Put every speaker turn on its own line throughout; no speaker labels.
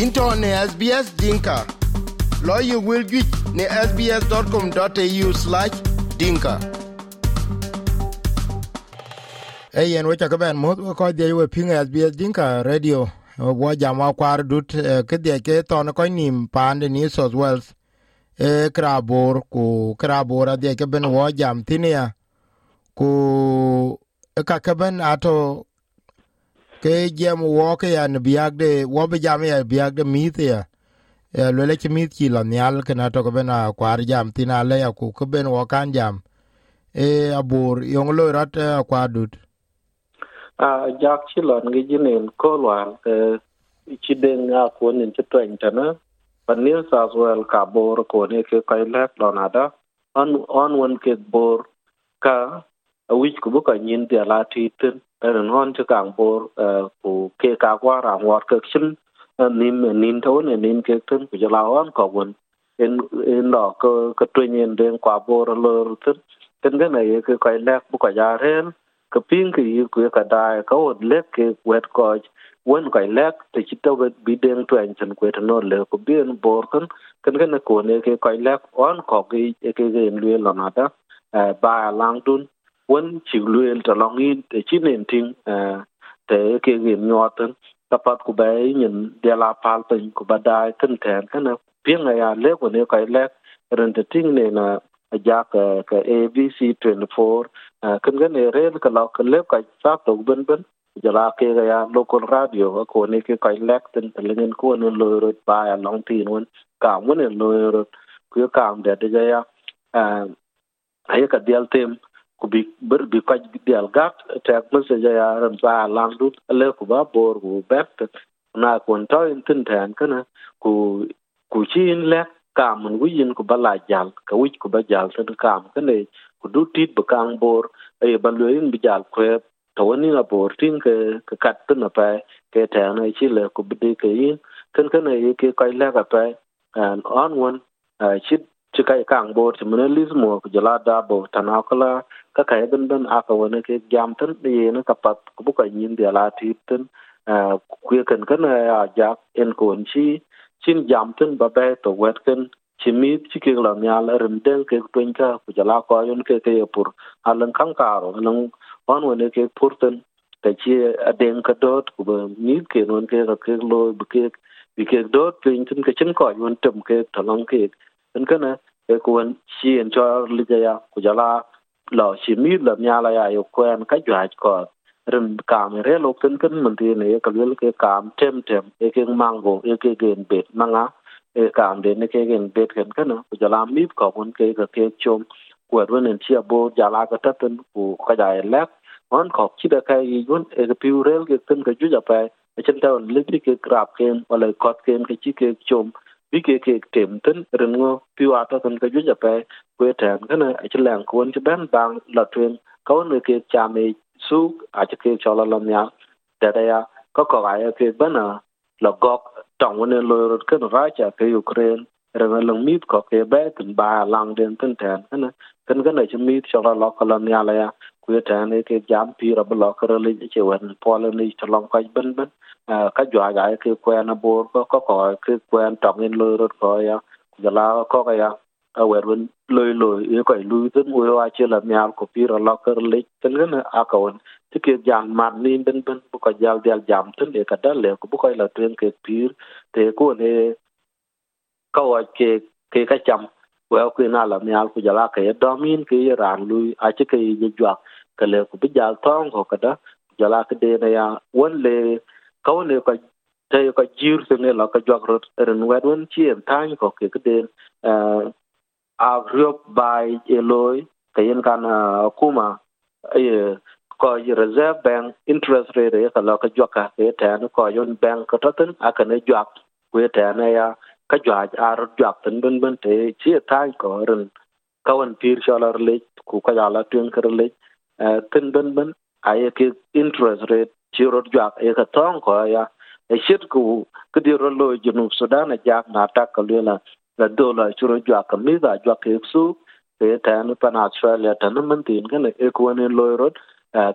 into ne SBS Dinka. Lawyer will get ne sbs.com.au slash dinka. Hey, and which I can most ko the way ping SBS Dinka radio wa jama dut ke ke ton ko nim pande ni South Wales e krabor ku krabor de ke ben jam tinia ku ka kaben ato ke jem wo ke ya ne biagde wo be jam ya biagde mit ya ya lo le mit ki la nyal ke na to be na kwar jam tina le ya ku ke ben wo kan jam e abur yong lo rat kwa dut
a jak chi lon gi jinen ko lwan ke ci den nga ko nin ci twen tana pan ni sa wel ka bor ko ne ke kai lek lon on on won ke bor ka a wich ku bu ka nyin dia la ti tin ren hon ci kang bor ku ke ka kwa ra ngor ke chin nim nin to ne nin ke tin ku la on ko won en en lo ko ka twen yen den kwa bor lo tin tin ga ne ke kai lek bu ka ya ren ka ping ki yi ku ka dai ka od lek ke wet ko wen ka lek te chi to bi den twen chen ku no le ku bien bor kan kan kan ko ne ke ka lek on ko ki e ke ge lue na da ba lang dun quân chịu luyện trở lòng yên, để chỉ nền thiên à để kia nghiệm nhỏ tân tập hợp của bé nhìn đe la phal tình của bà đai thân thèn cái nào? Biết ngày à lẽ của nếu cái lẽ rồi thì thiên này là giác à, cái ABC 24 cái cái này rồi cái lão cái lẽ cái pháp tổ bên bên giờ là cái ya à, local radio của ko ne cái kai lek à, tin pelingen ko ne lo ro ba ya long tin won ka won ne lo ro ku ka am de cái ya eh ayi ka dial tem ku bi ber bi kaj dial gat ta ko ya ran ba lang le ku ba bor ku bet na kon to in tin tan kana ku ku chin le kam mun yin ku bala jal ka wich ku ba jal tan kam kane ku du tit bu kang bor e ban lo yin bi jal ku to woni na bor tin ke ka kat tin na pa ke ta na chi le ku bi ke yin kan kana ye ke kai le ka pa an on one chit ci kai kang bo chi mun lis mo jala da bo ta ka kai ben ben aka ka ke jam tin de na ka pat ku bu yin de la ti eh, ku kan kan eh, ya ja en ko chi, chin jam ba ba to wet kan ci ke la nyal ren den ke twen ka ku jala ko yon ke ke pur alan kan karo nan on wone ke purten ta ci aden eh, ka dot ku ba mi ke non ke ka ke lo bu ke, bi ke dot twen tin ke chin ko yon tum ke talong ke en kana e ku en chi en cho li ja ku jala lo chimit là nhà ya ai kwen ka jwa ko ren kam re lo ken ken man ti ne ka lel ke kam tem tem e ke mango e ke gen bet manga e kam de ne ke gen bet ken kana ku jala mit ko kun ke ka ke chom ku wen en chia bo jala ka ta ten ku ka ja lek on ko chi da kai yi gun e ke piu rel ke ten ka ju ja pa e chen ta on le ke grab ken wala kot ken ke chi ke chom bi ke ke tem tin ren ngo piu ata cái ka ju ja quê ku tan kana e chen lang kun chi ban bang la twen ka người ke cha me su a chi ke chola lam ya da da ya ko ko ai ke bana la gok tong wone lo rot ken ra cha ke ukraine. Ranga lang mít ko ke ba tin ba lang den tin tan kana kan kan ai cho chola lo ko lam ya la ya ku tan ne ke jam pi ra le che wan pol ni chlong ka ben ben ka jwa ga, ke kwen bor ko ko ko, ke kwen tong in lo rot ko ya ja la ko ka ya, a wer wen loy loy e ko lu tin wo wa che la nyal ko ra le tin kana a ka won ti ke jam mat ni, ben ben, bu ko jal jal jam tin e ka dal le, ko bu ko la tren ke pir, te ko ne, ka wa ke ke ka cham wa ku na la nyal ku jala ke domin ke ran lui, a che ke ye jwa ka le ku bijal tong ko kada jala ke de na ya won le, ka le ka te ka jir se ne la ka jog ro ren wa won chi en tan ko ke ke de eh, a riop bai eloi ka yen kan kuma eh, e ko yi reserve bank interest rate e ka la ka jog ka ke ta no ko yon bank ka tatin a ka ne jog ku e ta na ya, ka jog a ro jwa tin ben ben te chi tan ko ren kawan pir sholar le, ku ka ya la tuen kar le tin ben ben a cái ke interest rate chi ro jwa e ka tong ko ya e shit ku cái điều ro lo junu sudan a jak na ta ka là la la dola churo jwa ka mi ga jwa ke su ke ta no pan australia ta no man tin kan e ko ne lo ro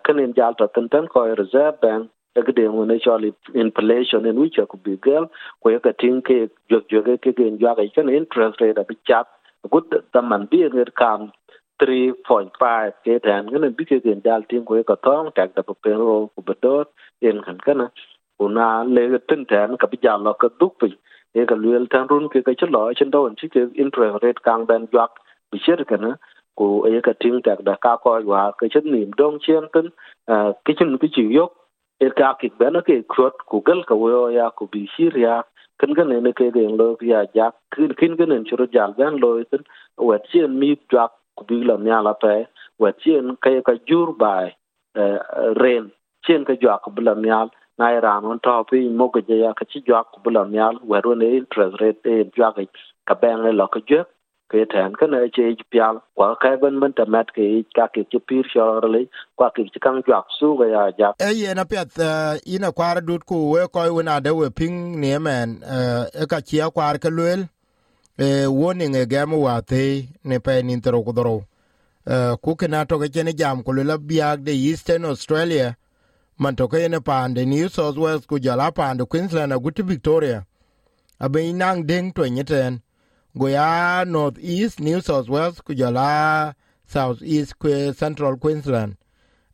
kan in jal ta tan tan ko reserve bank, cái điều này cho inflation in which could be girl ko cái tin ke jog jog ke ke njwa cái interest rate bi chat gut taman bi ne kam 3.5 ke tan kan bi ke gen dal tin ko ka tong tak da pe ro ko bedot en kan kana una le tin tan ka bi jalo ka duk pi e ka luel tan run ke ka chlo chen do chi ke interest rate kang ben jak bi cher kana ko e ka tin tak da ka ko wa ke chen nim dong chen tin ke chen bi chi yok e ka ki ben ke krot ku gal ka wo ya ku bi shir ya kan kan ne ke ge lo ya jak kin kin kan en chro jal ben lo tin wet chen mi jak ku bi la nya la pe wa chien ka ka jur bai ren chien ka jwa ku la nya na ran on to pi mo ge ya ka chi jak bu la wa ro ne interest rate e jak ka ben le lo ka jek ke tan ka ne che pial wa ka ben ben ta mat ke ka ke chi pir sho le kwa ke chi kan jwa su ga ya ja
e ye na pet ina kwar dut ku we ko na de we ping ne men e ka chi kwar ka lwel warning e gam wa te ne nin tro ku dro ku ke na to ke ne jam ku la biag de eastern australia. Man to ke ne pande new south wales ku jala pande queensland a victoria. Abe nang ding to nyeten go ya north east new south wales ku jala south east ku central queensland.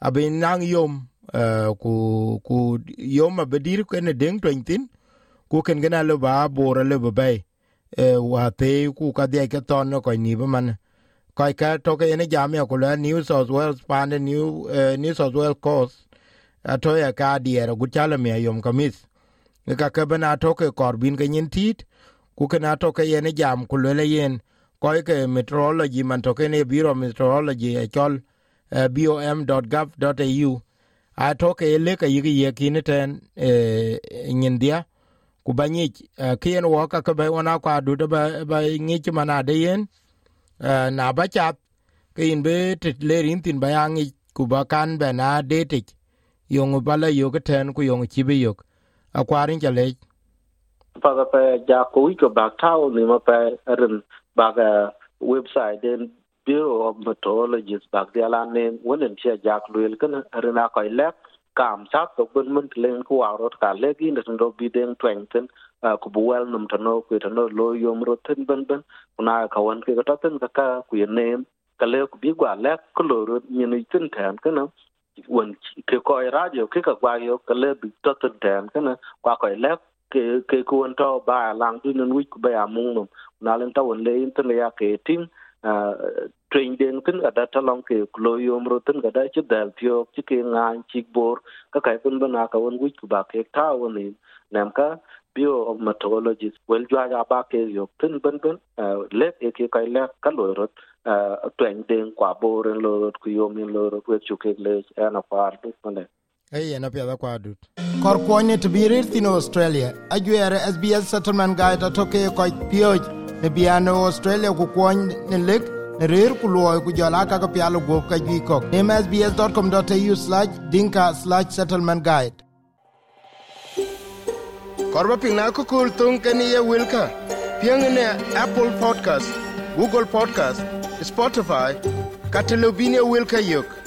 Abe nang yom uh, ku ku yom abedir ku ne ding twentin ku ken gana le ba bora le ba bay Eh, wa te ku ka de ke ton no ko ni ba man. Kai ka to ke ne jam ya ko la new south wales pan new eh, new south wales coast. Ato ya ka dier gu chala me yom kamis ka e ka bana to ke korbin ke nyin tit. Ku ke na to ke yene jam ku le yen. Ko ke meteorology man to ke ne biro meteorology e chol eh, bom.gov.au a to ke e le ke yigi ye kin ten uh, nyindia ku banyi uh, eh, kien wo ka ka ba wana kwa du ba ba ngi mana de yen eh, na ba chat ke in be te le rin tin ba yang ku ba kan be na de te yong ba la yo ten ku yong chi be yok ja le.
Pa ga pa ja ku i ko ba ta o ni ma pa ren ba ga website den bureau of meteorologists ba dia la ne wonen che ja luel kana rena ko lek kam sa to bun mun tlen ku wa rot ka le gi ne ro bi den twenten ku bu wel num tano ku tano lo yom ro ten ben ben. Kuna ka wan ke ta ten ka ka, ku ye ne ka le ku bi gwa le ku lo ro ni ni tin tan kana won ke ko e radio ke ka gwa yo, ka le bi to ten tan kana kwa ko e le ke ke ku won to ba lang tu nun wi ku ba mu num. Na len ta won le tin ya ke tin train den tin ga data long ke klo yom ro tin ga da chi dal pyo chi ke ngan chi bor ka kai kun bana ka won wi ku ba ke ta won ni nam ka bio of meteorologist wel jwa ga ba ke yo tin ban ban le ke ke kai le ka lo ro train den kwa bor en lo ro ku yom in lo ro ku chu ke le ana par tu ne
Hey, na pia kwa dut. Kor kwonye to birir tin Australia. Ajuere SBS Settlement Guide to ke ko pioj ne biano australia ku kuony ne lek ne rer ku luoi ku jala ka ka pialo go ka gi kɔk msbs.com.au slash dinka slash settlement guide korba ba piŋ na kökör thoŋ keni ye wilka piöŋ ne apple podcast google podcast spotify katelobinia wilka ye wilkä